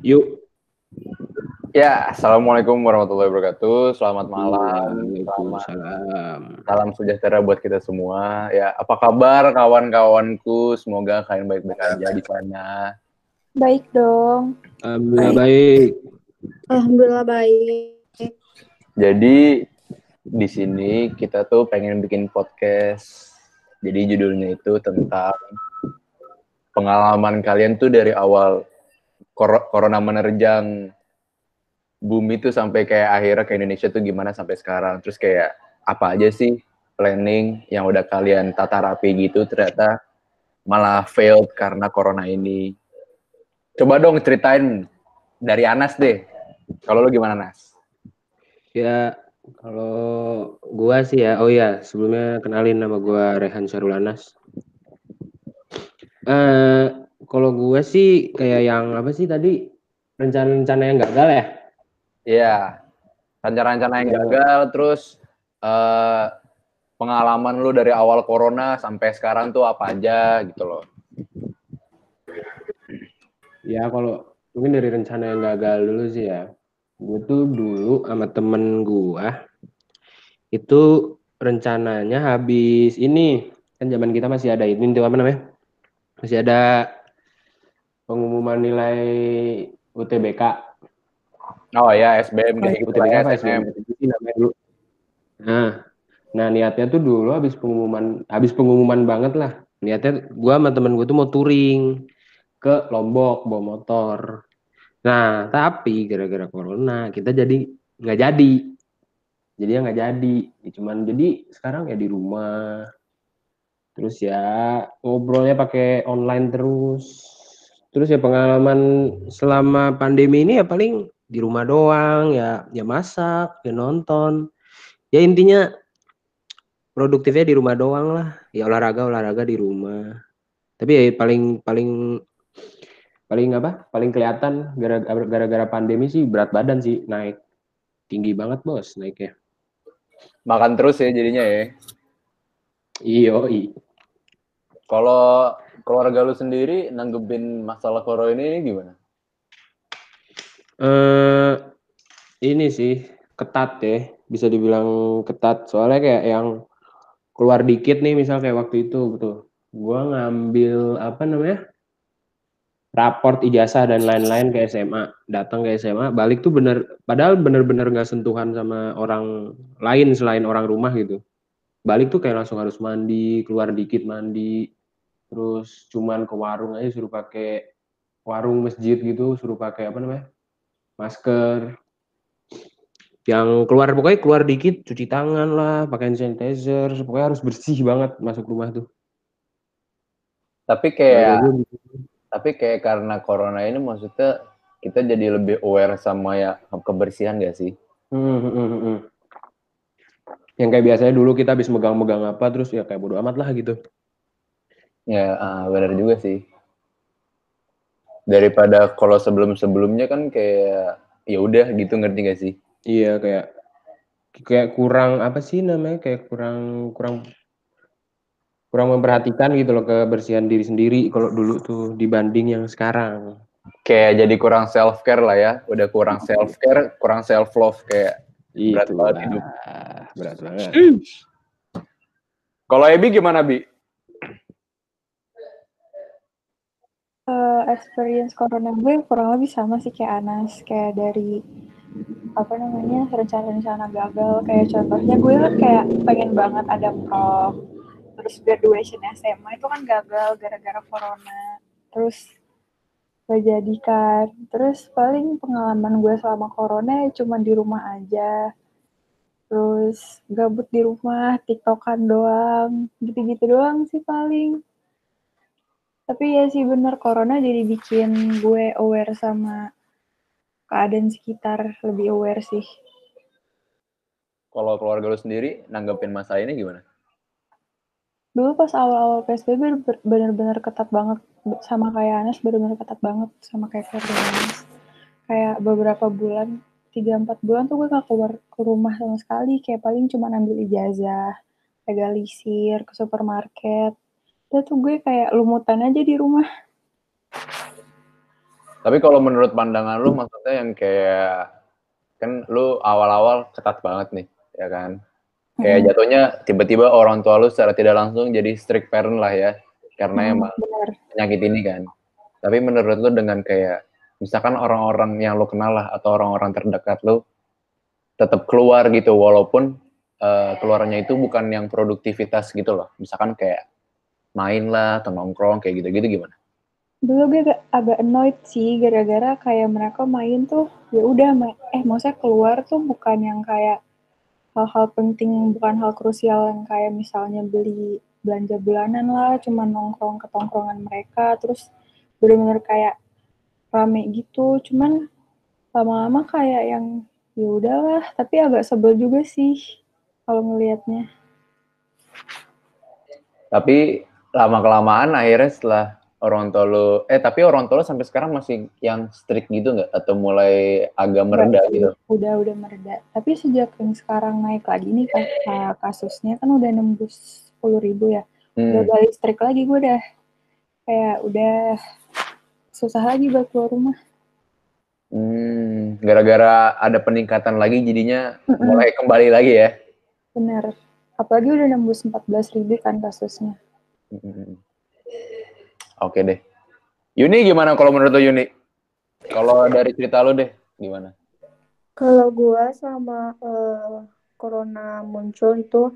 Yuk. Ya, assalamualaikum warahmatullahi wabarakatuh. Selamat malam. Selamat. Salam sejahtera buat kita semua. Ya, apa kabar kawan-kawanku? Semoga kalian baik-baik aja di sana. Baik dong. Alhamdulillah baik. Alhamdulillah baik. Jadi di sini kita tuh pengen bikin podcast. Jadi judulnya itu tentang pengalaman kalian tuh dari awal kor corona menerjang bumi tuh sampai kayak akhirnya ke Indonesia tuh gimana sampai sekarang. Terus kayak apa aja sih planning yang udah kalian tata rapi gitu ternyata malah failed karena corona ini. Coba dong ceritain dari Anas deh. Kalau lu gimana Nas? Ya kalau gua sih ya, oh ya sebelumnya kenalin nama gua Rehan Syarul Anas. Eh kalau gua sih kayak yang apa sih tadi rencana-rencana yang gagal ya? Iya. Rencana-rencana yang gagal terus uh, pengalaman lu dari awal corona sampai sekarang tuh apa aja gitu loh. Ya kalau mungkin dari rencana yang gagal dulu sih ya. Gue tuh dulu sama temen gua itu rencananya habis ini kan zaman kita masih ada ini tuh apa namanya? Masih ada pengumuman nilai UTBK Oh ya, SBM kayak gitu UTBK apa. SBM dulu. Nah, nah niatnya tuh dulu habis pengumuman habis pengumuman banget lah. Niatnya gua sama temen gue tuh mau touring ke Lombok bawa motor. Nah, tapi gara-gara corona kita jadi nggak jadi. Jadi nggak jadi. Ya, cuman jadi sekarang ya di rumah. Terus ya ngobrolnya pakai online terus. Terus ya pengalaman selama pandemi ini ya paling di rumah doang ya ya masak ya nonton. Ya intinya produktifnya di rumah doang lah. Ya olahraga olahraga di rumah. Tapi ya paling paling paling apa? Paling kelihatan gara- gara-gara pandemi sih berat badan sih naik. Tinggi banget bos naiknya. Makan terus ya jadinya ya. iyo i Kalau keluarga lu sendiri nanggepin masalah corona ini gimana? eh ini sih ketat ya. Bisa dibilang ketat. Soalnya kayak yang keluar dikit nih misal kayak waktu itu betul gua ngambil apa namanya raport ijazah dan lain-lain ke SMA datang ke SMA balik tuh bener padahal bener-bener nggak sentuhan sama orang lain selain orang rumah gitu. Balik tuh kayak langsung harus mandi keluar dikit mandi terus cuman ke warung aja suruh pakai warung masjid gitu suruh pakai apa namanya masker yang keluar pokoknya keluar dikit cuci tangan lah pakai hand sanitizer pokoknya harus bersih banget masuk rumah tuh Tapi kayak tapi kayak karena corona ini maksudnya kita jadi lebih aware sama ya kebersihan gak sih? Hmm, hmm, hmm, hmm. yang kayak biasanya dulu kita habis megang-megang apa terus ya kayak bodo amat lah gitu Ya, ah, benar juga sih. Daripada kalau sebelum-sebelumnya kan kayak ya udah gitu ngerti gak sih? iya kayak kayak kurang apa sih namanya kayak kurang kurang kurang memperhatikan gitu loh kebersihan diri sendiri kalau dulu tuh dibanding yang sekarang Kayak jadi kurang self care lah ya. Udah kurang self care, kurang self love kayak Berat itu banget hidup. berat banget Kalau Ebi gimana Bi? Eh, experience corona gue kurang lebih sama sih kayak Anas. Kayak dari apa namanya rencana-rencana gagal. Kayak contohnya gue kan kayak pengen banget ada prom. Terus graduation SMA itu kan gagal gara-gara corona. Terus gak jadi kan. Terus paling pengalaman gue selama corona ya cuma di rumah aja. Terus gabut di rumah, tiktokan doang. Gitu-gitu doang sih paling. Tapi ya sih bener, corona jadi bikin gue aware sama keadaan sekitar, lebih aware sih. Kalau keluarga lu sendiri nanggepin masalah ini gimana? Dulu pas awal-awal PSBB bener-bener ketat banget, sama kayak Anas bener-bener ketat banget, sama kayak keluarga Anas. Kayak beberapa bulan, 3-4 bulan tuh gue gak keluar ke rumah sama sekali, kayak paling cuma ambil ijazah, legalisir, ke supermarket. Udah tuh gue kayak lumutan aja di rumah. Tapi kalau menurut pandangan lu maksudnya yang kayak kan lu awal-awal ketat banget nih, ya kan? Kayak Hmm, jatuhnya tiba-tiba orang tua lu secara tidak langsung jadi strict parent lah ya. Karena hmm, emang benar. penyakit ini kan. Tapi menurut lu dengan kayak misalkan orang-orang yang lu kenal lah atau orang-orang terdekat lu tetap keluar gitu walaupun eh, keluarnya itu bukan yang produktivitas gitu loh. Misalkan kayak main lah atau nongkrong kayak gitu-gitu gimana? Dulu gue agak, agak annoyed sih gara-gara kayak mereka main tuh ya udah eh maksudnya keluar tuh bukan yang kayak hal-hal penting, bukan hal krusial yang kayak misalnya beli belanja bulanan lah, cuma nongkrong ke tongkrongan mereka, terus bener-bener kayak rame gitu. Cuman lama-lama kayak yang ya udahlah, tapi agak sebel juga sih kalau ngelihatnya. Tapi lama kelamaan akhirnya setelah orang tua lu eh tapi orang tua lu sampai sekarang masih yang strict gitu nggak atau mulai agak mereda gitu? udah udah mereda. Tapi sejak yang sekarang naik lagi nih ka- ka- kasusnya kan udah nembus 10 ribu ya. Udah Hmm. balik strict lagi gue udah kayak udah susah lagi buat keluar rumah. Hmm, gara-gara ada peningkatan lagi jadinya mulai kembali lagi ya. bener. Apalagi udah nembus 14 ribu kan kasusnya. Oke deh. Yuni gimana kalau menurut Yuni? Kalau dari cerita lu deh gimana? Kalau gua sama eh, corona muncul itu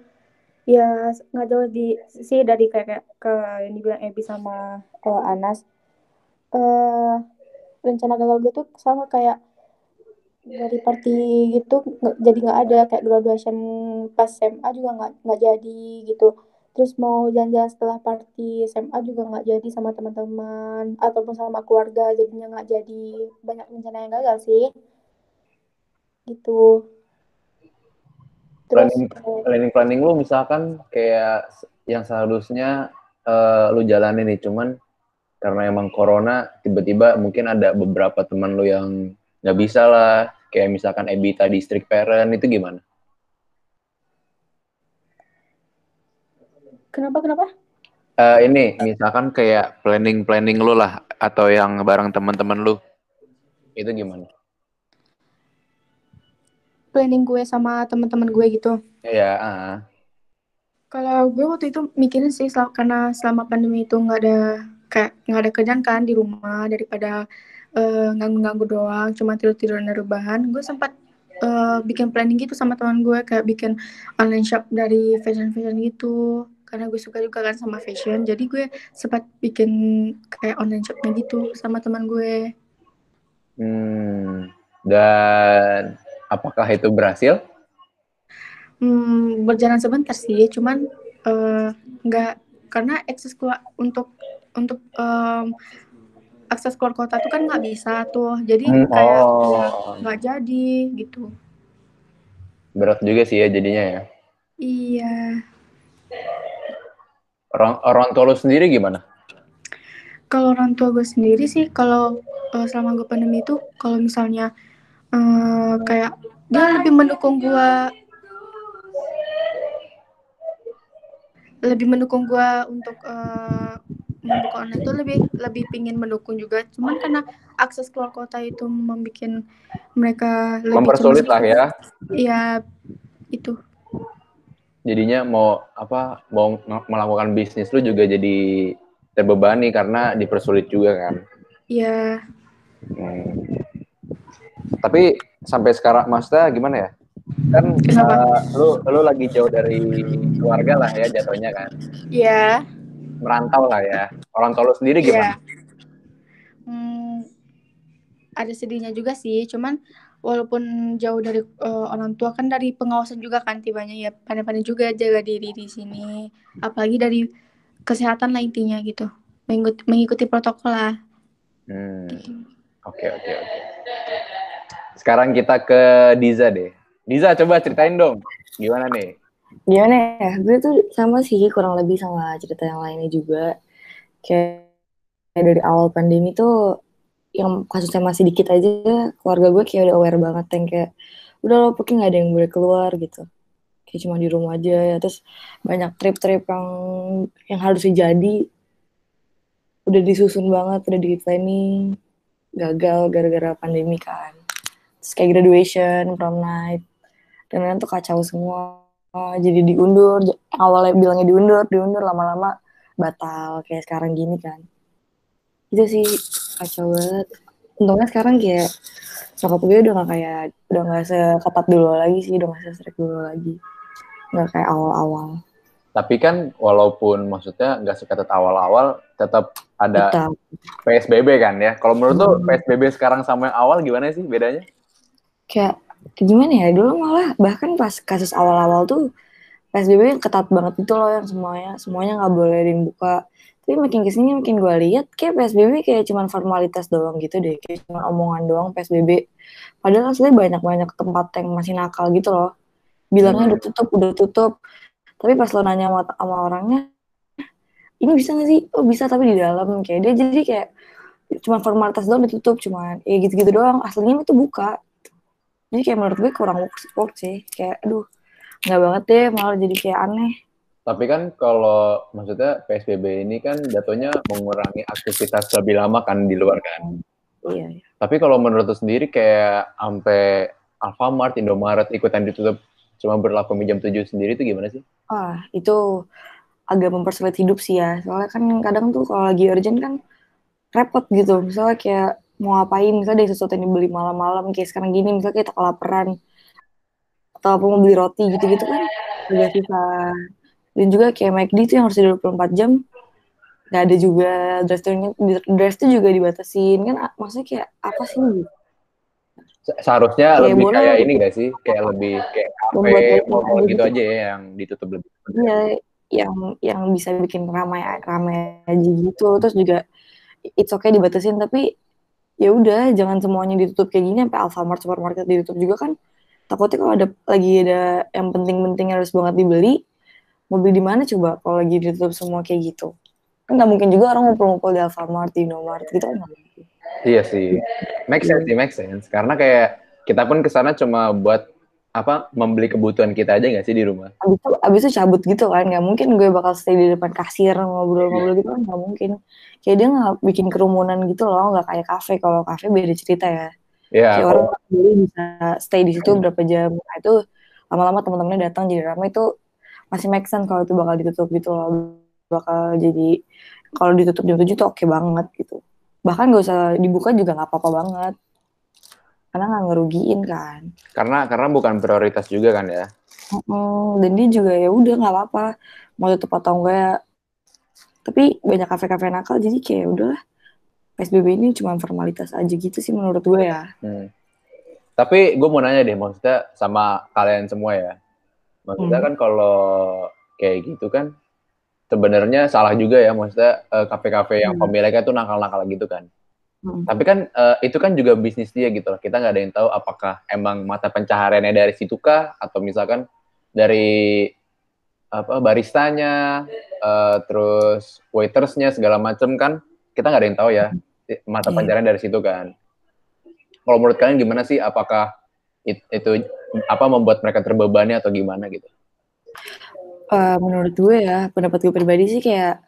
ya nggak jauh di sih dari kayak, ke yang dibilang Ebi sama eh, Anas. eh rencana gagal gue tuh sama kayak dari party gitu jadi nggak ada kayak graduation pas SMA juga nggak nggak jadi gitu. Terus mau jalan-jalan setelah party SMA juga nggak jadi sama teman-teman ataupun sama keluarga jadinya nggak jadi banyak rencana yang gagal sih gitu. Terus Planning planning planning lu misalkan kayak yang seharusnya eh, lu jalanin nih cuman karena emang corona tiba-tiba mungkin ada beberapa teman lu yang nggak bisa lah kayak misalkan Ebi tadi strict parent itu gimana? Kenapa kenapa? Eh, ini misalkan kayak planning planning lu lah atau yang bareng teman-teman lu itu gimana? Planning gue sama teman-teman gue gitu. Ya, ah. Kalau gue waktu itu mikirin sih sel- karena selama pandemi itu nggak ada kayak nggak ada kerjaan kan di rumah daripada eh, nganggu-nganggu doang, cuma tidur-tidur dan rebahan. Gue sempat eh, bikin planning gitu sama teman gue kayak bikin online shop dari fashion-fashion gitu. Karena gue suka juga kan sama fashion, jadi gue sempat bikin kayak online shopnya gitu sama teman gue. Hmm. Dan apakah itu berhasil? Hmm, berjalan sebentar sih, cuman eh, nggak karena akses keluar untuk untuk em, akses keluar kota tuh kan nggak bisa tuh, jadi Hmm, kayak ya oh, nggak jadi gitu. berat juga sih ya jadinya ya. Iya, Orang orang tua lu sendiri gimana? kalau orang tua gue sendiri sih, kalau eh, selama gue pandemi itu, kalau misalnya eh, kayak dia lebih mendukung gue, lebih mendukung gue untuk eh, membuka online itu lebih lebih pingin mendukung juga cuman karena akses keluar kota itu membuat mereka lebih Mempersulit lah ya. ya itu Jadinya mau apa mau melakukan bisnis lu juga jadi terbebani karena dipersulit juga kan. ya Hmm. Tapi sampai sekarang maksudnya gimana ya? Kan Kenapa? eh, lu lu lagi jauh dari keluarga lah ya jatuhnya kan. ya Merantau lah ya. Orang tua lu sendiri ya gimana? Hmm, ada sedihnya juga sih cuman walaupun jauh dari eh, orang tua kan dari pengawasan juga kan tibanya ya pandai-pandai juga jaga diri di sini apalagi dari kesehatan lah intinya gitu mengikuti, mengikuti protokol lah Hmm. gitu. Oke oke oke. Sekarang kita ke Diza deh. Diza coba ceritain dong. Gimana nih? Gimana ya? Gue tuh sama sih kurang lebih sama cerita yang lainnya juga. Kayak dari awal pandemi tuh yang kasusnya masih dikit aja, keluarga gue kayak udah aware banget yang kayak udah lo pokoknya nggak ada yang boleh keluar gitu. Kayak cuma di rumah aja ya. Terus banyak trip-trip yang yang harusnya jadi udah disusun banget, udah di planning. gagal gara-gara pandemi kan. Terus kayak graduation, prom night, dan lain tuh kacau semua. Jadi diundur, awalnya bilangnya diundur, diundur lama-lama batal kayak sekarang gini kan. Itu sih kacau banget. Untungnya sekarang kayak nyokap gue udah gak kayak udah gak seketat dulu lagi sih, udah gak se-strict dulu lagi. Gak kayak awal-awal. Tapi kan walaupun maksudnya nggak seketat awal-awal, tetap ada Tetap. PSBB kan ya. Kalau menurut tuh Hmm. PSBB sekarang sama yang awal gimana sih bedanya? kayak gimana ya dulu malah bahkan pas kasus awal-awal tuh PSBB ketat banget itu loh yang semuanya semuanya nggak boleh dibuka tapi makin ke sini makin gue lihat kayak PSBB kayak cuman formalitas doang gitu deh. Kayak cuma omongan doang PSBB padahal asli banyak-banyak tempat yang masih nakal gitu loh. Bilangnya udah tutup udah tutup. Tapi pas lo nanya sama, sama orangnya ini bisa gak sih? Oh bisa tapi di dalam. Kayak dia jadi kayak cuma formalitas doang ditutup. Cuman ya gitu-gitu doang. Aslinya itu buka. Jadi kayak menurut gue kurang work, work sih. Kayak aduh nggak banget deh malah jadi kayak aneh Tapi kan kalau maksudnya PSBB ini kan jatuhnya mengurangi aktivitas lebih lama kan di luar kan. iya iya. Tapi kalau menurut lu sendiri kayak sampai Alfamart, Indomaret ikutan ditutup cuma berlaku jam 7 sendiri itu gimana sih? ah itu agak mempersulit hidup sih ya soalnya kan kadang tuh kalau lagi urgent kan repot gitu misalnya kayak mau ngapain misalnya ada sesuatu yang dibeli malam-malam kayak sekarang gini misalnya kita kelaparan atau apa mau beli roti gitu-gitu kan agak susah dan juga kayak McD tuh yang harus 24 jam nggak ada juga drive-thru drive juga dibatasin kan maksudnya kayak apa sih gitu Se- Seharusnya Kayak lebih kayak lah. ini gak sih? Kayak lebih kayak kafe, mall gitu. gitu aja ya yang ditutup lebih. Iya, yang yang bisa bikin ramai ramai aja gitu. Terus juga it's okay dibatasin tapi ya udah jangan semuanya ditutup kayak gini sampai Alfamart supermarket ditutup juga kan. Takutnya kalau ada lagi ada yang penting-penting harus banget dibeli, mau beli di mana coba kalau lagi ditutup semua kayak gitu. Kan nggak mungkin juga orang ngumpul-ngumpul di Alfamart, di Indomaret gitu kan. Iya sih. Make sense sih, make sense. Karena kayak kita pun ke sana cuma buat apa membeli kebutuhan kita aja nggak sih di rumah? Abis itu, abis itu cabut gitu kan, nggak mungkin gue bakal stay di depan kasir ngobrol-ngobrol gitu kan nggak mungkin. Kayak dia nggak bikin kerumunan gitu loh, nggak kayak kafe. Kalau kafe beda cerita ya. Ya, Kayak orang beli bisa stay di situ berapa jam. Nah, itu lama-lama teman-temannya datang jadi ramai itu masih make sense kalau itu bakal ditutup gitu loh. Bakal jadi kalau ditutup jam 7 tuh oke banget gitu. Bahkan gak usah dibuka juga nggak apa-apa banget. Karena nggak ngerugiin kan. karena karena bukan prioritas juga kan ya. Mm, dan dia juga ya udah nggak apa-apa mau tutup atau enggak tapi banyak kafe-kafe nakal jadi kayak udahlah PSBB ini cuma formalitas aja gitu sih menurut gue ya Hmm. Tapi gue mau nanya deh, maksudnya sama kalian semua ya. Maksudnya Hmm. kan kalau kayak gitu kan sebenarnya salah juga ya, maksudnya eh, kafe-kafe yang Hmm. pemiliknya tuh nakal-nakal gitu kan. Mm. Tapi kan eh, itu kan juga bisnis dia gitu loh. Kita nggak ada yang tahu apakah emang mata pencahariannya dari situ kah atau misalkan dari apa baristanya, eh, terus waitersnya segala macem kan kita nggak ada yang tahu ya mata Iya. pencaharian dari situ kan. Kalau menurut kalian gimana sih? Apakah it- itu apa membuat mereka terbebani atau gimana gitu? Eh, menurut gue ya pendapat gue pribadi sih kayak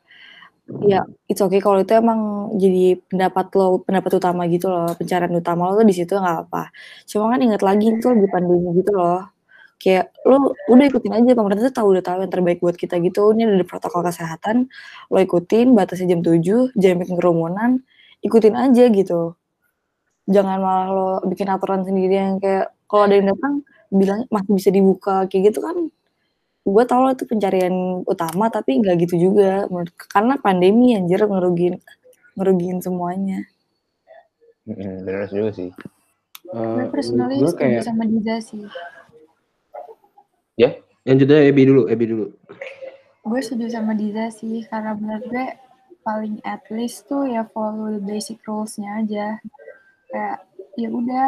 ya it's okay kalau itu emang jadi pendapat lo pendapat utama gitu loh pencarian utama lo tuh di situ nggak apa cuma kan ingat lagi itu lagi pandemi gitu loh. Kayak lo udah ikutin aja pemerintah tuh tahu udah tahu yang terbaik buat kita gitu. Ini ada protokol kesehatan lo ikutin batasnya jam 7 jangan bikin kerumunan ikutin aja gitu. Jangan malah lo bikin aturan sendiri yang kayak kalau ada yang datang bilang masih bisa dibuka kayak gitu kan gue tau lah itu pencarian utama tapi nggak gitu juga menurut karena pandemi anjir ngerugiin ngerugiin semuanya bener juga sih. Gue Eh, personally gue setuju kayak sama Diza sih. lanjut aja Ebi dulu, Ebi dulu. Gue setuju sama Diza sih, karena menurut gue paling at least tuh ya follow the basic rules-nya aja. Kayak ya udah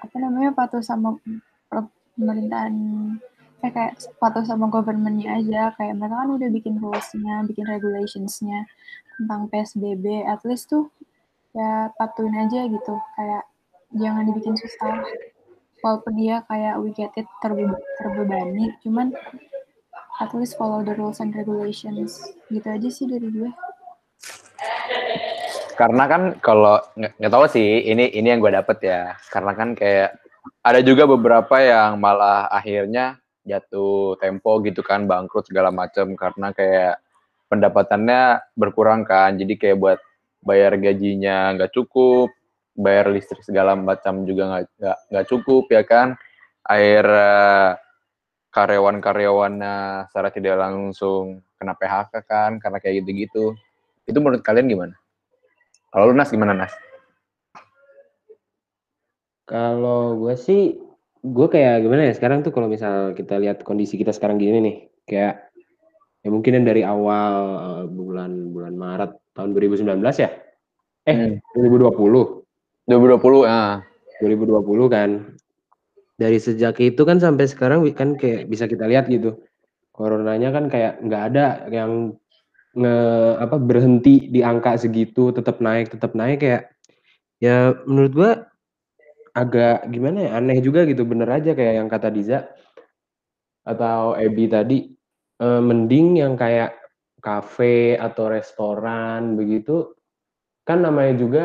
apa namanya patuh sama pemerintahan eh, kayak patuh sama government-nya aja. Kayak mereka kan udah bikin rules-nya, bikin regulations-nya tentang PSBB. At least tuh ya patuhin aja gitu. Kayak jangan dibikin susah. Walaupun dia kayak we get it terbe- terbebani, cuman at least follow the rules and regulations gitu aja sih dari gue karena kan kalau nggak tahu sih ini ini yang gue dapet ya. Karena kan kayak ada juga beberapa yang malah akhirnya jatuh tempo gitu kan bangkrut segala macam karena kayak pendapatannya berkurang kan. Jadi kayak buat bayar gajinya nggak cukup bayar listrik segala macam juga nggak nggak nggak cukup ya kan. Air eh, karyawan-karyawannya secara tidak langsung kena PHK kan karena kayak gitu-gitu. Itu menurut kalian gimana kalau lu Nas gimana Nas Kalau gue sih, gue kayak gimana ya sekarang tuh kalau misal kita lihat kondisi kita sekarang gini nih, kayak ya mungkin yang dari awal eh, bulan bulan Maret tahun 2019 ya? Eh, Hmm. 2020. 2020 ah 2020 kan. Dari sejak itu kan sampai sekarang kan kayak bisa kita lihat gitu. Coronanya kan kayak nggak ada yang nge apa berhenti di angka segitu, tetap naik, tetap naik kayak ya menurut gua agak gimana ya aneh juga gitu bener aja kayak yang kata Diza atau Ebi tadi. Eh, mending yang kayak kafe atau restoran begitu kan namanya juga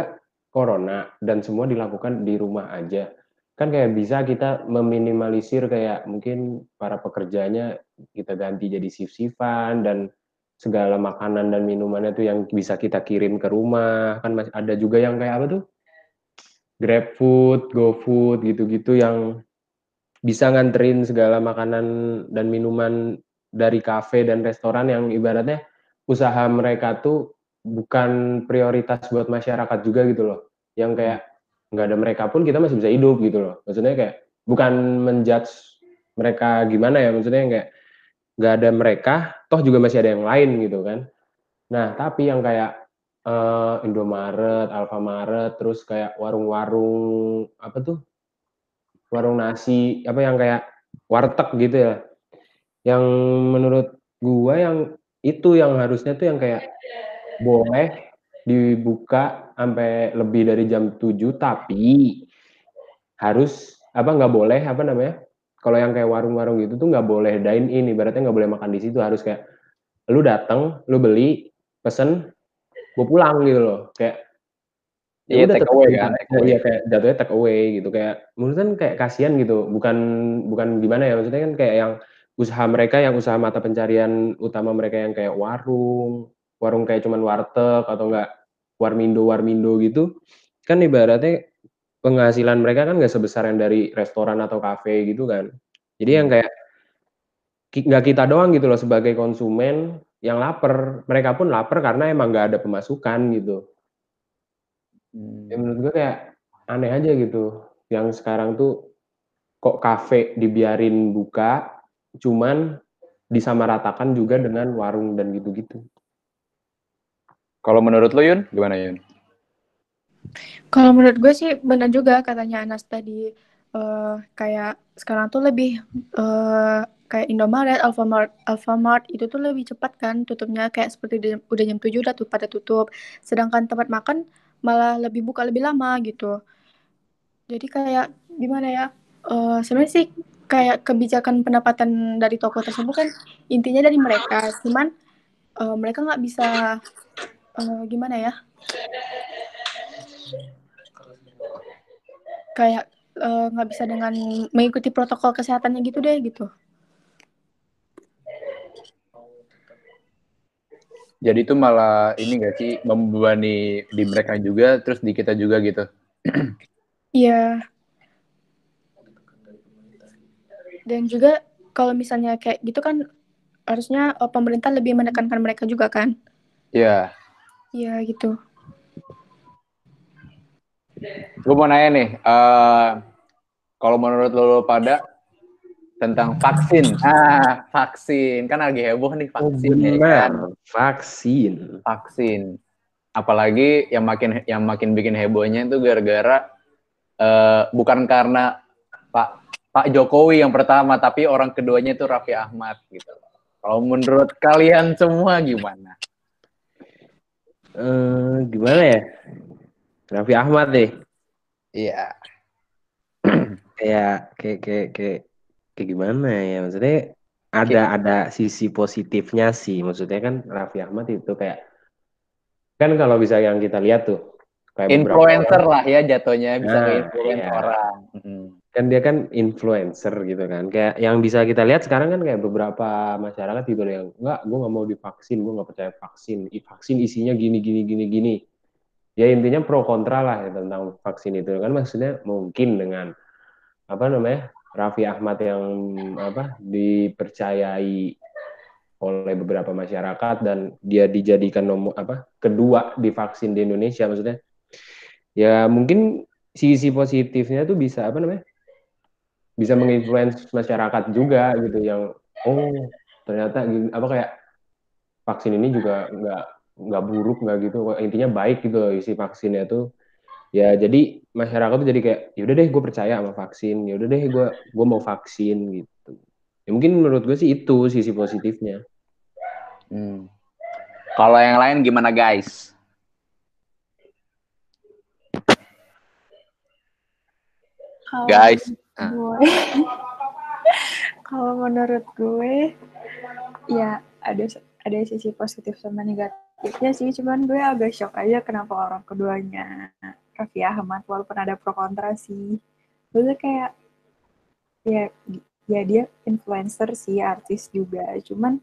corona dan semua dilakukan di rumah aja. Kan kayak bisa kita meminimalisir kayak mungkin para pekerjanya kita ganti jadi shift-shiftan dan segala makanan dan minumannya tuh yang bisa kita kirim ke rumah kan masih ada juga yang kayak apa tuh GrabFood, GoFood gitu-gitu yang bisa nganterin segala makanan dan minuman dari kafe dan restoran yang ibaratnya usaha mereka tuh bukan prioritas buat masyarakat juga gitu loh. Yang kayak nggak ada mereka pun kita masih bisa hidup gitu loh. Maksudnya kayak bukan menjudge mereka gimana ya, maksudnya kayak nggak ada mereka, toh juga masih ada yang lain gitu kan. Nah, tapi yang kayak eh, Indomaret, Alfamaret, terus kayak warung-warung apa tuh? Warung nasi, apa yang kayak warteg gitu ya. Yang menurut gua yang itu yang harusnya tuh yang kayak boleh dibuka sampai lebih dari jam 7 tapi harus apa nggak boleh apa namanya kalau yang kayak warung-warung gitu tuh nggak boleh dine in ibaratnya nggak boleh makan di situ harus kayak lu datang lu beli pesen gue pulang gitu loh kayak ya Iya, take away gitu. kan, take away. iya kayak jatuhnya take away gitu kayak menurut kan kayak kasihan gitu bukan bukan gimana ya maksudnya kan kayak yang usaha mereka yang usaha mata pencarian utama mereka yang kayak warung warung kayak cuman warteg atau enggak warmindo warmindo gitu kan ibaratnya penghasilan mereka kan nggak sebesar yang dari restoran atau kafe gitu kan. Jadi yang kayak ki- nggak kita doang gitu loh sebagai konsumen yang lapar. Mereka pun lapar karena emang nggak ada pemasukan gitu. Hmm. ya menurut gue kayak aneh aja gitu. Yang sekarang tuh kok kafe dibiarin buka cuman disamaratakan juga dengan warung dan gitu-gitu. Kalau menurut lo Yun, gimana Yun? Kalau menurut gue sih benar juga katanya Anas tadi eh, kayak sekarang tuh lebih eh, kayak Indomaret, Alfamart, Alfamart itu tuh lebih cepat kan tutupnya kayak seperti di- udah jam 7 udah tuh pada tutup. Sedangkan tempat makan malah lebih buka lebih lama gitu. Jadi kayak gimana ya? eh, sebenarnya sih kayak kebijakan pendapatan dari toko tersebut kan intinya dari mereka, cuman eh, mereka nggak bisa eh, gimana ya? Kayak eh, nggak bisa dengan mengikuti protokol kesehatannya gitu deh gitu. Jadi itu malah ini gak sih membebani di mereka juga, terus di kita juga gitu. Iya. Dan juga kalau misalnya kayak gitu kan harusnya eh, pemerintah lebih menekankan mereka juga kan. Iya. Iya gitu. Gue mau nanya nih, eh kalau menurut lo, lo pada tentang vaksin, ah vaksin kan lagi heboh nih vaksin ya kan? vaksin vaksin. Apalagi yang makin yang makin bikin hebohnya itu gara-gara eh, bukan karena Pak Pak Jokowi yang pertama, tapi orang keduanya itu Raffi Ahmad gitu. Kalau menurut kalian semua gimana? eh gimana ya Raffi Ahmad deh Iya. kayak kayak kayak kayak kayak gimana ya? Maksudnya ada ada sisi positifnya sih. Maksudnya kan Raffi Ahmad itu kayak kan kalau bisa yang kita lihat tuh kayak Influencer orang, lah ya jatuhnya bisa Nah, nge-influence iya. orang. Kan dia kan influencer gitu kan. Kayak yang bisa kita lihat sekarang kan kayak beberapa masyarakat gitu yang enggak gue nggak mau divaksin gue nggak percaya vaksin. Vaksin isinya gini gini gini gini ya intinya pro kontra lah ya tentang vaksin itu. Kan maksudnya mungkin dengan apa namanya Raffi Ahmad yang apa dipercayai oleh beberapa masyarakat dan dia dijadikan nomor apa kedua divaksin di Indonesia. Maksudnya ya mungkin sisi positifnya tuh bisa apa namanya bisa menginfluence masyarakat juga gitu yang oh ternyata apa kayak vaksin ini juga nggak nggak buruk nggak gitu. Intinya baik gitu loh isi vaksinnya tuh. Ya jadi masyarakat tuh jadi kayak yaudah deh gue percaya sama vaksin. Yaudah deh gue gue mau vaksin gitu. Ya mungkin menurut gue sih itu sisi positifnya. Hmm. Kalau yang lain gimana guys? Kalau Guys, gue, kalau menurut gue, ya ada ada sisi positif sama negatifnya sih. Cuman gue agak shock aja kenapa orang keduanya Raffi Ahmad walaupun ada pro kontra sih. Gue kayak ya ya dia influencer sih, artis juga. Cuman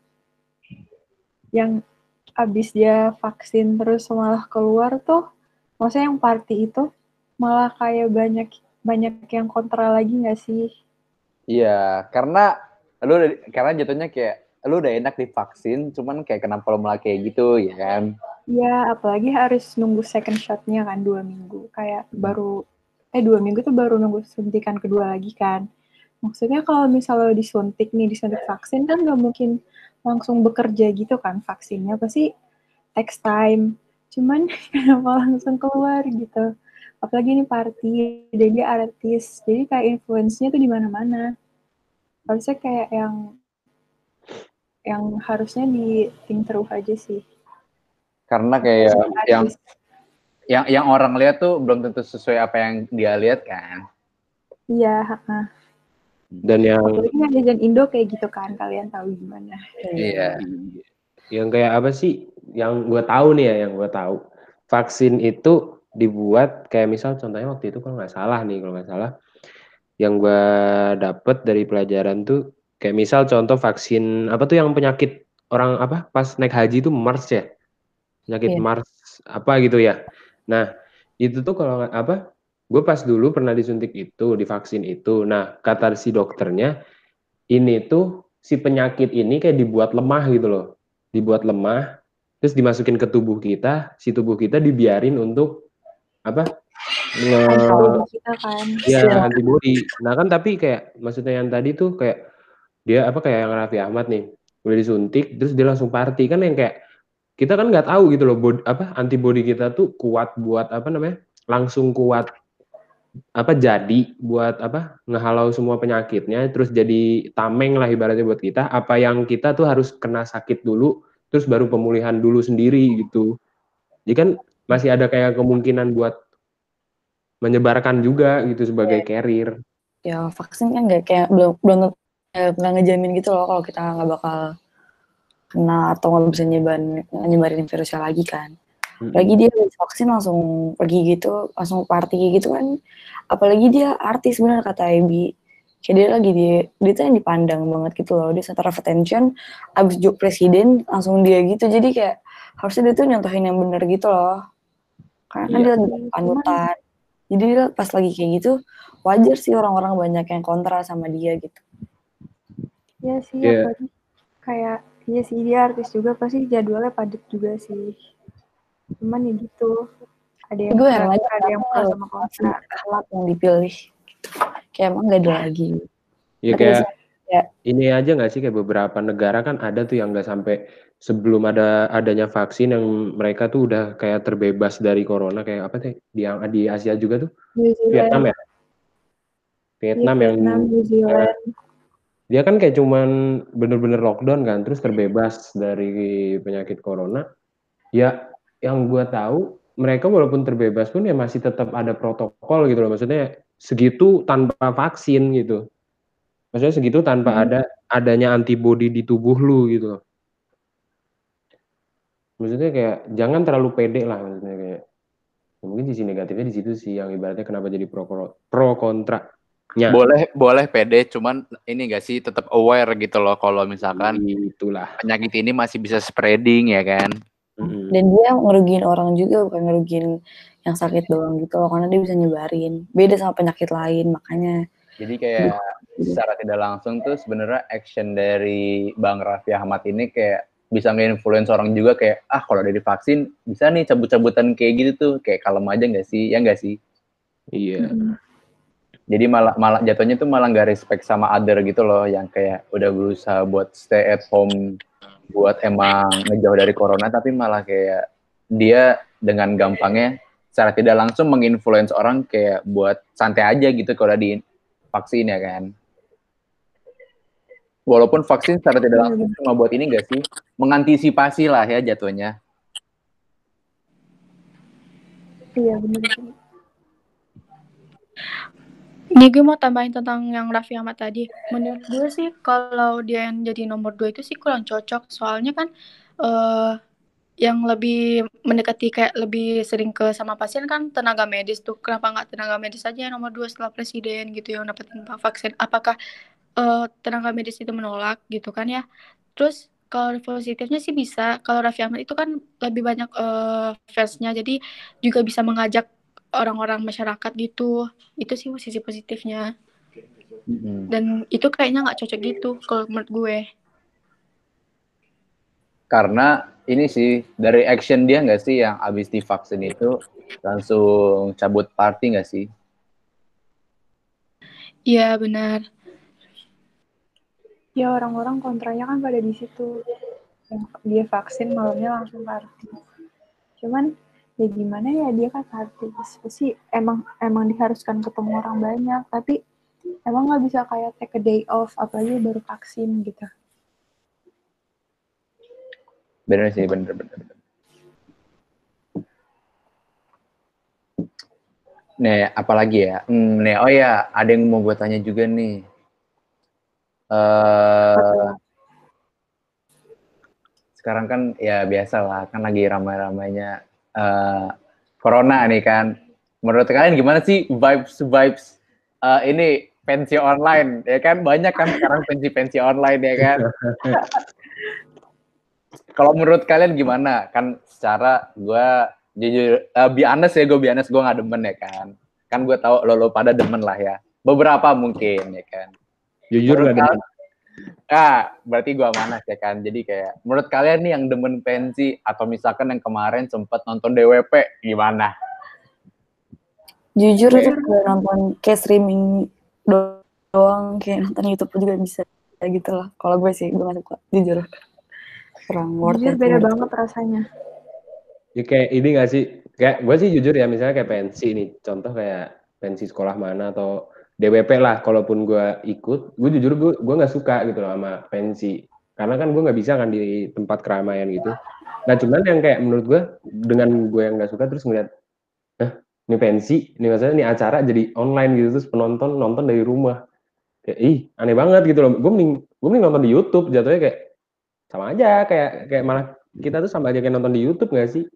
yang abis dia vaksin terus malah keluar tuh, maksudnya yang party itu malah kayak banyak banyak yang kontra lagi nggak sih? Iya, karena lu karena jatuhnya kayak lu udah enak divaksin, cuman kayak kenapa lu malah kayak gitu ya kan? Ya, apalagi harus nunggu second shot-nya kan dua minggu. Kayak baru, eh dua minggu tuh baru nunggu suntikan kedua lagi kan. Maksudnya kalau misalnya disuntik nih, disuntik vaksin kan nggak mungkin langsung bekerja gitu kan vaksinnya. Pasti takes time. Cuman kenapa langsung keluar gitu. Apalagi ini party, dan dia artis. Jadi kayak influence-nya tuh di mana-mana. Harusnya kayak yang yang harusnya di think through aja sih. Karena kayak yang Artis. yang yang orang lihat tuh belum tentu sesuai apa yang dia lihat kan. Iya, heeh. dan yang Apalagi Indo kayak gitu kan, kalian tahu gimana. Iya. yang kayak apa sih yang gue tahu nih ya yang gue tahu vaksin itu dibuat kayak misal contohnya waktu itu kalau nggak salah nih kalau nggak salah yang gue dapet dari pelajaran tuh kayak misal contoh vaksin apa tuh yang penyakit orang apa pas naik haji itu MERS ya penyakit Iya. MERS apa gitu ya nah itu tuh kalau apa gue pas dulu pernah disuntik itu divaksin itu nah kata si dokternya ini tuh si penyakit ini kayak dibuat lemah gitu loh dibuat lemah terus dimasukin ke tubuh kita si tubuh kita dibiarin untuk apa nge- kita kan. ya Iya. antibody nah kan tapi kayak maksudnya yang tadi tuh kayak dia apa kayak yang Raffi Ahmad nih udah disuntik terus dia langsung party. Kan yang kayak kita kan nggak tahu gitu loh bod- apa antibody kita tuh kuat buat apa namanya langsung kuat apa jadi buat apa ngehalau semua penyakitnya terus jadi tameng lah ibaratnya buat kita. Apa yang kita tuh harus kena sakit dulu terus baru pemulihan dulu sendiri gitu. Jadi kan masih ada kayak kemungkinan buat menyebarkan juga gitu sebagai carrier. Ya vaksin kan nggak kayak belum belum nggak ngejamin gitu loh kalau kita nggak bakal kena atau nggak bisa nyebarin nyebarin virusnya lagi kan. Lagi dia vaksin langsung pergi gitu langsung party gitu kan. Apalagi dia artis bener kata Ebi. Kayak dia lagi dia dia tuh yang dipandang banget gitu loh dia center of attention. Abis job presiden langsung dia gitu. Jadi kayak harusnya dia tuh nyontohin yang bener gitu loh. Karena kan Iya. dia lagi panutan. Jadi dia pas lagi kayak gitu wajar sih orang-orang banyak yang kontra sama dia gitu Iya sih, Iya. apalagi kayak iya sih dia artis juga pasti jadwalnya padat juga sih. Cuman ya gitu. Ada yang gue yang aja ada yang pro sama kontra. alat yang dipilih gitu. kayak emang gak ada lagi ya Ada kayak sih, ya. ini aja nggak sih kayak beberapa negara kan ada tuh yang nggak sampai sebelum ada adanya vaksin yang mereka tuh udah kayak terbebas dari corona kayak apa sih di yang di Asia juga tuh New Zealand, Vietnam ya iya, Vietnam yang Vietnam, New Zealand. Dia kan kayak cuman bener-bener lockdown kan terus terbebas dari penyakit corona. Ya yang gua tahu mereka walaupun terbebas pun ya masih tetap ada protokol gitu loh. Maksudnya segitu tanpa vaksin gitu. Maksudnya segitu tanpa Hmm. ada adanya antibodi di tubuh lu gitu loh. Maksudnya kayak jangan terlalu pede lah maksudnya kayak. Ya mungkin sisi negatifnya di situ sih yang ibaratnya kenapa jadi pro pro, pro kontra nya Boleh boleh pede, cuman ini gak sih tetap aware gitu loh kalau misalkan itulah penyakit ini masih bisa spreading ya kan. Mm-mm. Dan dia ngerugiin orang juga bukan ngerugiin yang sakit doang gitu loh karena dia bisa nyebarin. Beda sama penyakit lain makanya. Jadi kayak secara tidak langsung tuh sebenarnya action dari Bang Raffi Ahmad ini kayak bisa nge-influence orang juga kayak ah kalau udah divaksin bisa nih cabut-cabutan kayak gitu tuh kayak kalem aja nggak sih ya nggak sih iya Mm-mm. Jadi malah malah jatuhnya tuh malah nggak respect sama other gitu loh yang kayak udah berusaha buat stay at home buat emang ngejauh dari corona tapi malah kayak dia dengan gampangnya secara tidak langsung menginfluence orang kayak buat santai aja gitu kalau di vaksin ya kan. Walaupun vaksin secara tidak langsung cuma buat ini gak sih? Mengantisipasi lah ya jatuhnya. Iya bener sih. Ini gue mau tambahin tentang yang Raffi Ahmad tadi. Menurut gue sih kalau dia yang jadi nomor dua itu sih kurang cocok. Soalnya kan eh yang lebih mendekati kayak lebih sering ke sama pasien kan tenaga medis tuh. Kenapa nggak tenaga medis aja yang nomor dua setelah presiden gitu yang dapetin vaksin? Apakah eh, tenaga medis itu menolak gitu kan ya? Terus kalau positifnya sih bisa. Kalau Raffi Ahmad itu kan lebih banyak eh, fansnya, jadi juga bisa mengajak orang-orang masyarakat gitu. Itu sih sisi positifnya. Dan itu kayaknya nggak cocok gitu kalau menurut gue. karena ini sih dari action dia nggak sih yang abis divaksin itu langsung cabut party nggak sih Iya benar. Ya orang-orang kontranya kan pada di situ. Yang dia vaksin malamnya langsung party. Cuman ya gimana ya dia kan artis. Pasti emang emang diharuskan ketemu orang banyak tapi emang nggak bisa kayak take a day off apalagi baru vaksin gitu. Bener sih bener bener, bener. nih apalagi ya? Hmm, nih oh ya ada yang mau gue tanya juga nih. Eh sekarang kan ya biasa lah kan lagi ramai-ramainya eh corona nih kan. Menurut kalian gimana sih vibes vibes eh, ini pensi online ya kan? Banyak kan sekarang pensi-pensi online ya kan? Kalau menurut kalian gimana? Kan secara gue jujur uh, be honest ya gue be honest gue nggak demen ya kan? Kan gue tahu lo lo pada demen lah ya. Beberapa mungkin ya kan? Jujur Menurut gak demen ah berarti gue manas ya kan? Jadi kayak menurut kalian nih yang demen pensi atau misalkan yang kemarin sempat nonton DWP gimana? Jujur itu kayak nonton kayak streaming do- doang kayak nonton YouTube juga bisa kayak gitu lah. Kalau gue sih gue gak suka jujur. Kurang worth jujur beda menurut banget rasanya. Ya kayak ini gak sih? Kayak gue sih jujur ya misalnya kayak pensi nih contoh kayak pensi sekolah mana atau DWP lah kalaupun gue ikut gue jujur gue gue nggak suka gitu loh sama pensi. Karena kan gue nggak bisa kan di tempat keramaian gitu. Nah cuman yang kayak menurut gue dengan gue yang nggak suka terus ngeliat Hah, ini pensi ini maksudnya ini acara jadi online gitu terus penonton nonton dari rumah. Kayak ih aneh banget gitu loh. Gue mending gue mending nonton di YouTube jatuhnya kayak sama aja kayak kayak malah kita tuh sama aja kayak nonton di YouTube nggak sih?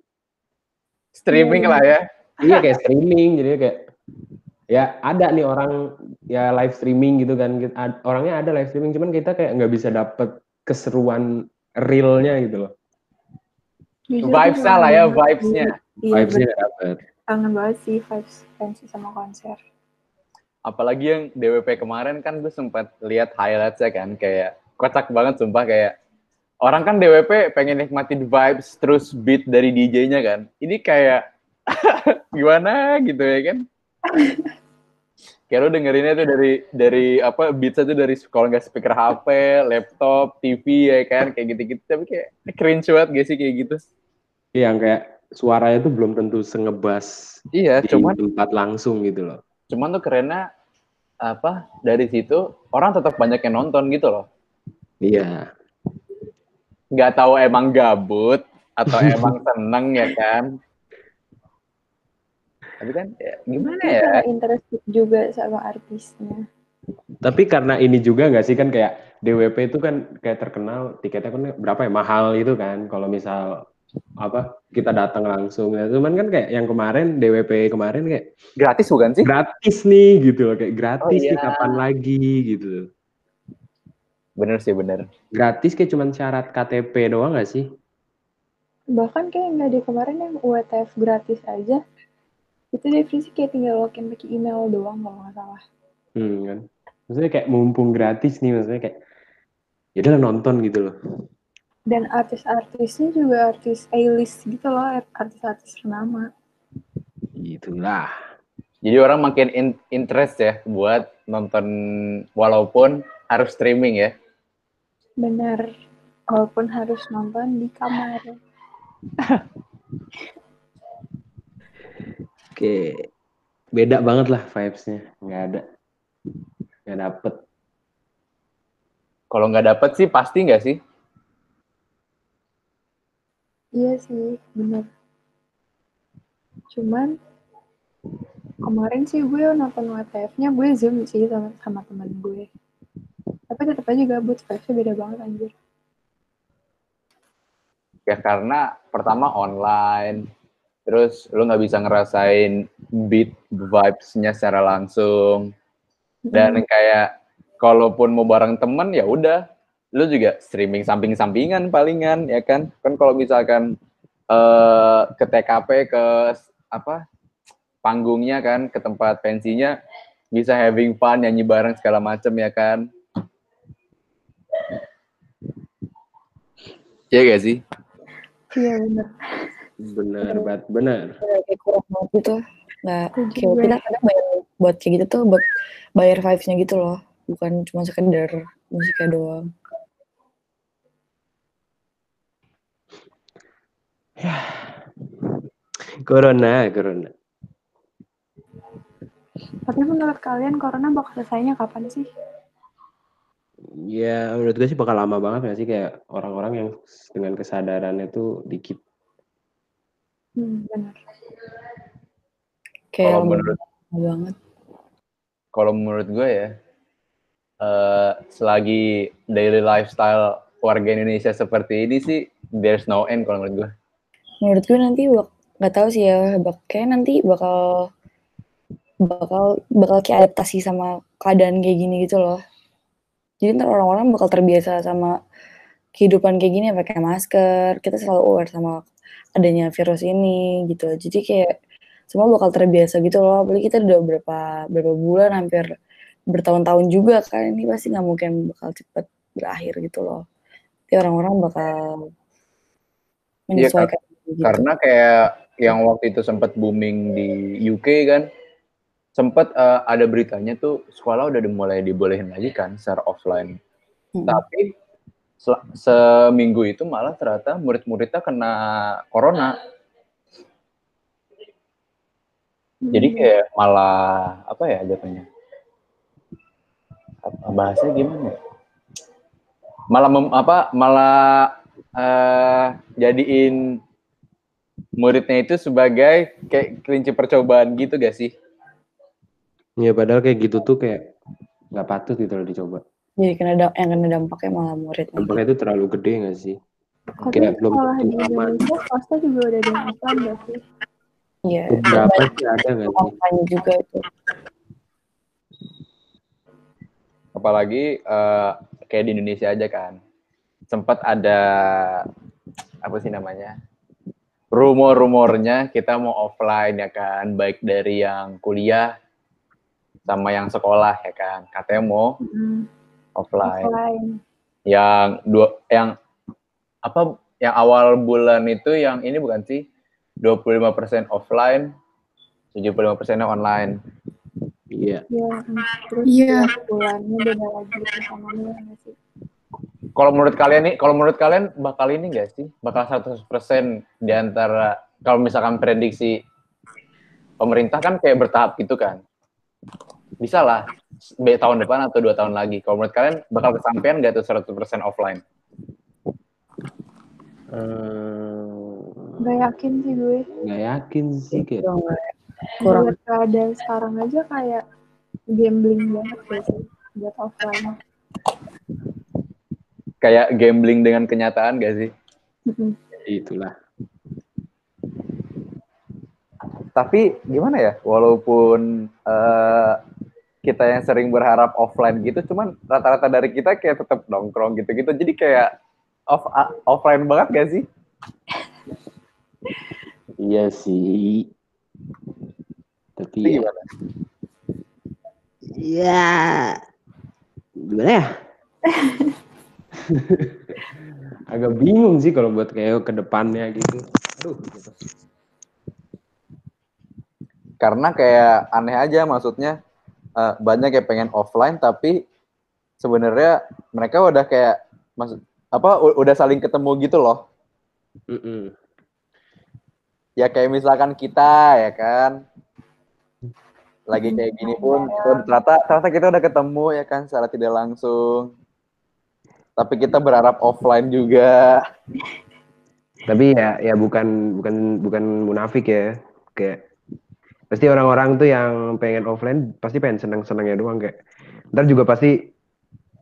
Streaming Iya. lah ya. Iya kayak streaming jadi kayak ya ada nih orang ya live streaming gitu kan. Orangnya ada live streaming cuman kita kayak nggak bisa dapet keseruan realnya gitu loh. Vibes-nya kangen lah ya vibes-nya. Iya vibesnya dapet. Kangen banget sih vibes pensi sama konser. Apalagi yang DWP kemarin kan gue sempat lihat highlightsnya kan kayak kocak banget sumpah kayak orang kan DWP pengen nikmatin vibes terus beat dari DJ-nya kan. Ini kayak gimana gitu ya kan kayak lo dengerinnya tuh dari dari apa beatsnya tuh dari kalau nggak speaker HP, laptop, TV ya kan kayak gitu-gitu. Tapi kayak cringe banget gak sih kayak gitu? Iya, yang kayak suaranya tuh belum tentu sengebas iya di cuman tempat langsung gitu loh. Cuman tuh kerennya apa dari situ orang tetap banyak yang nonton gitu loh. Iya. Nggak tahu emang gabut atau emang seneng ya kan tapi kan ya, gimana ya karena interested juga sama artisnya tapi karena ini juga nggak sih kan kayak DWP itu kan kayak terkenal tiketnya kan berapa ya mahal itu kan kalau misal apa kita datang langsung ya cuman kan kayak yang kemarin DWP kemarin kayak Gratis bukan sih? gratis nih gitu loh kayak gratis Oh, nih iya. kapan lagi gitu Bener sih bener. gratis kayak cuman syarat KTP doang gak sih Bahkan kayak nggak di kemarin yang UTF gratis aja. Itu definisi kayak tinggal login pakai email doang kalau nggak salah. hmm, kan maksudnya kayak mumpung gratis nih maksudnya kayak ya udah nonton gitu loh Dan artis-artisnya juga artis A-list gitu loh, artis-artis ternama. itulah Jadi orang makin in- interest ya buat nonton walaupun harus streaming ya. Benar. Walaupun harus nonton di kamar. oke beda banget lah vibesnya nggak ada nggak dapet Kalau nggak dapet sih pasti nggak sih? Iya sih, bener. Cuman kemarin sih gue nonton WTF-nya gue zoom sih sama, sama teman gue. Tapi tetap aja gabut, vibes-nya beda banget anjir. Ya karena pertama online, terus lu nggak bisa ngerasain beat vibes-nya secara langsung. Dan kayak kalaupun mau bareng temen ya udah, lu juga streaming samping-sampingan palingan ya kan. Kan kalau misalkan eh ke TKP ke apa panggungnya kan, ke tempat pensinya bisa having fun nyanyi bareng segala macem ya kan. Iya gak sih? Iya bener. Bener banget bener. kayak kurang banget gitu. Nggak kayak kita kadang bayar buat kayak gitu tuh buat bayar vibes-nya gitu loh. Bukan cuma sekedar musiknya doang. Corona corona. Tapi menurut kalian corona bakal selesainya kapan sih? ya menurut gue sih bakal lama banget gak sih? Kayak orang-orang yang dengan kesadarannya tuh dikit Hmm, kayak Kalau lama menurut banget. Kalau menurut gue ya eh selagi daily lifestyle warga Indonesia seperti ini sih there's no end kalau menurut gue. Menurut gue nanti bak nggak tahu sih ya bak kayak nanti bakal bakal bakal kayak adaptasi sama keadaan kayak gini gitu loh. Jadi ntar orang-orang bakal terbiasa sama kehidupan kayak gini pakai masker kita selalu aware sama adanya virus ini gitu jadi kayak semua bakal terbiasa gitu loh apalagi kita udah berapa berapa bulan hampir bertahun-tahun juga kan ini pasti nggak mungkin bakal cepet berakhir gitu loh jadi orang-orang bakal Iya, menyesuaikan gitu. karena kayak yang waktu itu sempat booming di UK kan sempat eh, ada beritanya tuh sekolah udah mulai dibolehin lagi kan secara offline Mm. tapi seminggu itu malah ternyata murid-muridnya kena corona. Jadi kayak malah apa ya jatuhnya? Apa bahasanya gimana ya? malah mem- apa malah eh, jadiin muridnya itu sebagai kayak kelinci percobaan gitu gak sih? Ya padahal kayak gitu tuh kayak nggak patut gitu loh dicoba jadi kena da- yang kena dampaknya malah murid dampaknya itu terlalu gede gak sih? Tapi kayak belum sekolah di Indonesia swasta juga udah ada yang offline gak sih? iya. Beberapa sih? Ada gak sih? Offline juga itu. Apalagi eh, kayak di Indonesia aja kan. Sempat ada apa sih namanya rumor-rumornya kita mau offline ya kan. Baik dari yang kuliah sama yang sekolah ya kan. Katanya mau Hmm, offline offline. yang dua yang apa yang awal bulan itu yang ini bukan sih 25% offline 75% online iya Iya, Iya. bulannya beda lagi sih? kalau menurut kalian nih kalau menurut kalian bakal ini enggak sih bakal 100% di antara kalau misalkan prediksi pemerintah kan kayak bertahap gitu kan bisa lah tahun depan atau dua tahun lagi. Kalau menurut kalian bakal kesampaian nggak tuh 100% offline? Eh, Gak yakin sih gue. nggak yakin sih kayak Itu nggak- kurang. Buat keadaan sekarang aja kayak gambling banget gak sih buat offline. kayak gambling dengan kenyataan gak sih? Itulah. Tapi gimana ya? Walaupun eh, kita yang sering berharap offline gitu cuman rata-rata dari kita kayak tetap nongkrong gitu-gitu jadi kayak off offline banget gak sih Iya sih. Tapi Itu ya, gimana ya gimana ya? Agak bingung sih kalau buat kayak ke depannya gitu. Aduh, gitu. karena kayak aneh aja maksudnya eh, banyak yang pengen offline tapi sebenarnya mereka udah kayak maksud apa udah saling ketemu gitu loh Mm-mm. ya kayak misalkan kita ya kan lagi kayak gini pun oh, ternyata ternyata kita udah ketemu ya kan secara tidak langsung tapi kita berharap offline juga Tapi ya ya bukan bukan bukan munafik ya. Kayak pasti orang-orang tuh yang pengen offline pasti pengen seneng-senengnya doang kayak. Ntar juga pasti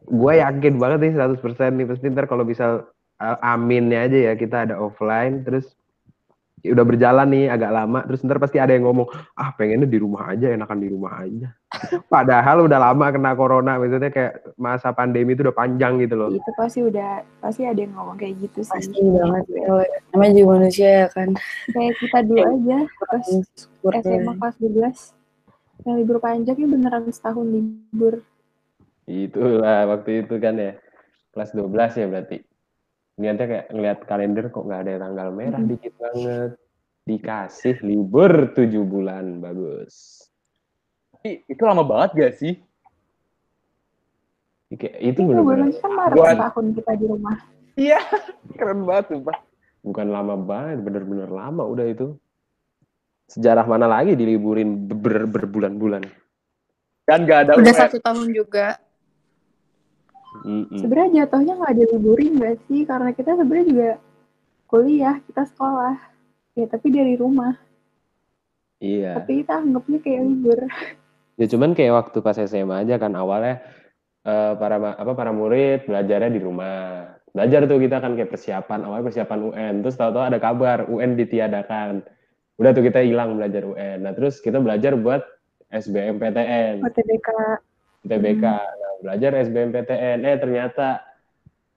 gue yakin banget nih 100% nih pasti ntar kalau bisa uh, aminnya aja ya kita ada offline terus udah berjalan nih agak lama. Terus ntar pasti ada yang ngomong ah pengennya di rumah aja enakan di rumah aja. Padahal udah lama kena corona maksudnya kayak masa pandemi itu udah panjang gitu loh. Itu pasti udah pasti ada yang ngomong kayak gitu sih. Pasti banget. Kalau namanya juga manusia ya kan. kayak kita dulu aja pas SMA kelas 12 yang libur panjang ya beneran setahun libur. Itulah waktu itu kan ya. Kelas 12 ya berarti. Niatnya kayak ngeliat kalender kok nggak ada tanggal merah Mhm. dikit banget. Dikasih libur 7 bulan bagus. Tapi itu lama banget gak sih Kayak itu itu bener-bener bener kan Buat- setahun kita di rumah iya keren banget sumpah bukan lama banget, bener-bener lama udah itu. Sejarah mana lagi diliburin ber- berbulan-bulan. kan gak ada Udah UN. satu tahun juga. Mm-mm. sebenarnya jatuhnya nggak ada liburin nggak sih karena kita sebenarnya juga kuliah kita sekolah ya tapi dari rumah Iya. tapi kita anggapnya kayak libur Ya cuman kayak waktu pas SMA aja kan awalnya eh, para apa para murid belajarnya di rumah. Belajar tuh kita kan kayak persiapan awalnya persiapan UN. Terus tahu-tahu ada kabar UN ditiadakan. Udah tuh kita hilang belajar UN. Nah, terus kita belajar buat SBMPTN, OTBK UTBK. Nah, belajar SBMPTN. Eh ternyata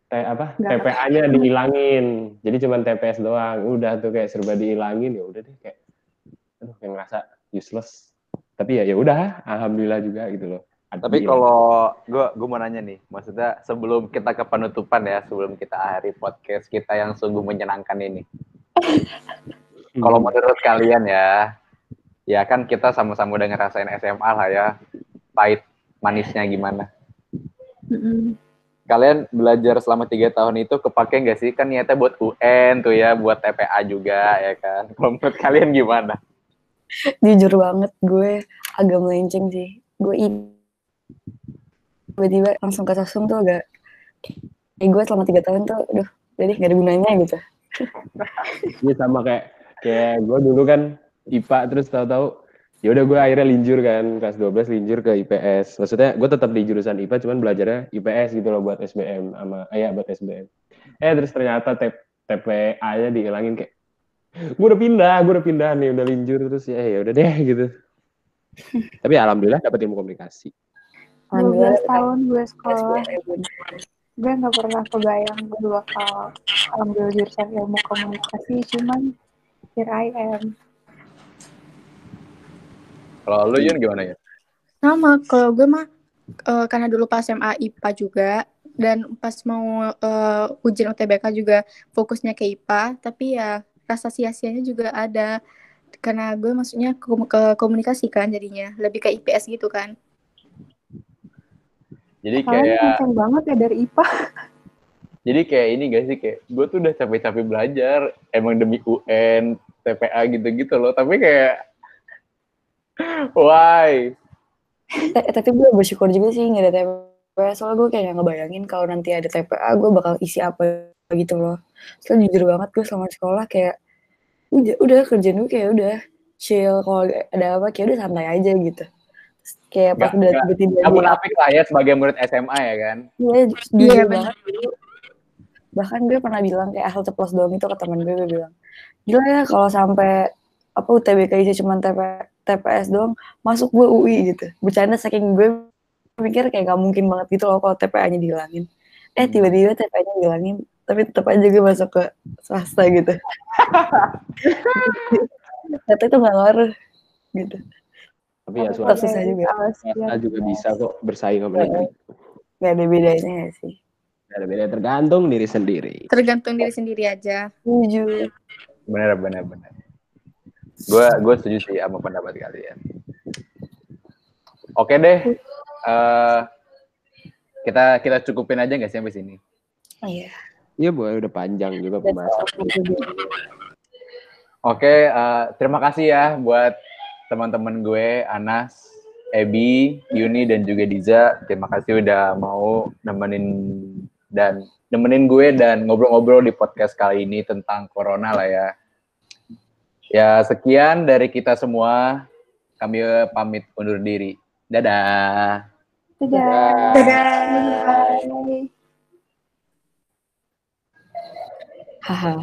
eh, apa? TPA-nya dihilangin. Jadi cuman TPS doang. Udah tuh kayak serba dihilangin ya udah deh kayak aduh kayak ngerasa useless. Tapi ya ya udah, alhamdulillah juga gitu loh. Tapi Adil. kalau gue gue mau nanya nih, maksudnya sebelum kita ke penutupan ya, sebelum kita akhiri podcast kita yang sungguh menyenangkan ini, kalau menurut kalian ya, ya kan kita sama-sama udah ngerasain SMA lah ya, pahit manisnya gimana? Kalian belajar selama tiga tahun itu kepake nggak sih? Kan niatnya buat UN tuh ya, buat TPA juga ya kan. Kalau menurut kalian gimana? Jujur banget gue agak melenceng sih. Gue tiba-tiba langsung ke sosum tuh agak eh gue selama tiga tahun tuh aduh jadi gak ada gunanya gitu. Iya sama kayak kayak gue dulu kan IPA terus tahu-tahu ya udah gue akhirnya linjur kan kelas 12 linjur ke IPS. Maksudnya gue tetap di jurusan IPA cuman belajarnya IPS gitu loh buat SBM sama eh, ya buat SBM. Eh terus ternyata T- TPA-nya dihilangin kayak gue udah pindah, gue udah pindah nih udah linjur terus ya ya udah deh gitu. Tapi alhamdulillah dapat ilmu komunikasi. 12 tahun gue sekolah gue nggak pernah kebayang gue bakal ambil jurusan ilmu komunikasi cuman here I am Kalau lu Yun gimana ya? Sama, kalau gue mah eh, karena dulu pas SMA IPA juga dan pas mau eh, ujian UTBK juga fokusnya ke IPA, tapi ya rasa sia-sianya juga ada karena gue maksudnya ke, ke komunikasi kan jadinya lebih ke IPS gitu kan. Jadi kalian kayak kenceng banget ya dari IPA Jadi kayak ini gak sih kayak gue tuh udah capek-capek belajar emang demi UN, TPA gitu-gitu loh. Tapi kayak why? Tapi gue bersyukur juga sih nggak ada TPA soalnya gue kayak nggak ngebayangin kalau nanti ada TPA gue bakal isi apa gitu loh soalnya jujur banget gue selama sekolah kayak udah udah kerjaan gue kayak udah chill kalau ada apa kayak udah santai aja gitu Terus kayak pas udah tiba-tiba Gak di munafik lah ya sebagai murid SMA ya kan? Iya, Iya, banget. Bahkan gue pernah bilang kayak asal ceplos doang itu ke temen gue, gue bilang, gila ya kalau sampai apa UTBK aja cuma TP, TPS doang masuk gue UI gitu bercanda saking gue mikir kayak gak mungkin banget gitu loh kalau TPA-nya dihilangin eh tiba-tiba TPA-nya dihilangin tapi tetap aja gue masuk ke swasta gitu ternyata itu gak ngaruh gitu Tapi ya swasta, susah juga. swasta juga bisa kok bersaing sama negeri. gak ada bedanya gak sih Gak ada beda tergantung diri sendiri. Tergantung diri sendiri aja. setuju Bener, bener, bener. Gue gue setuju sih sama pendapat kalian. Oke deh. eh kita kita cukupin aja nggak sih sampai sini? iya Iya boleh udah panjang juga pembahasan. Oke, eh, terima kasih ya buat teman-teman gue, Anas, Ebi, Yuni, dan juga Diza. Terima kasih udah mau nemenin dan nemenin gue dan ngobrol-ngobrol di podcast kali ini tentang corona lah ya. Ya, sekian dari kita semua. Kami pamit undur diri. Dadah. Dadah. Dadah. Bye. haha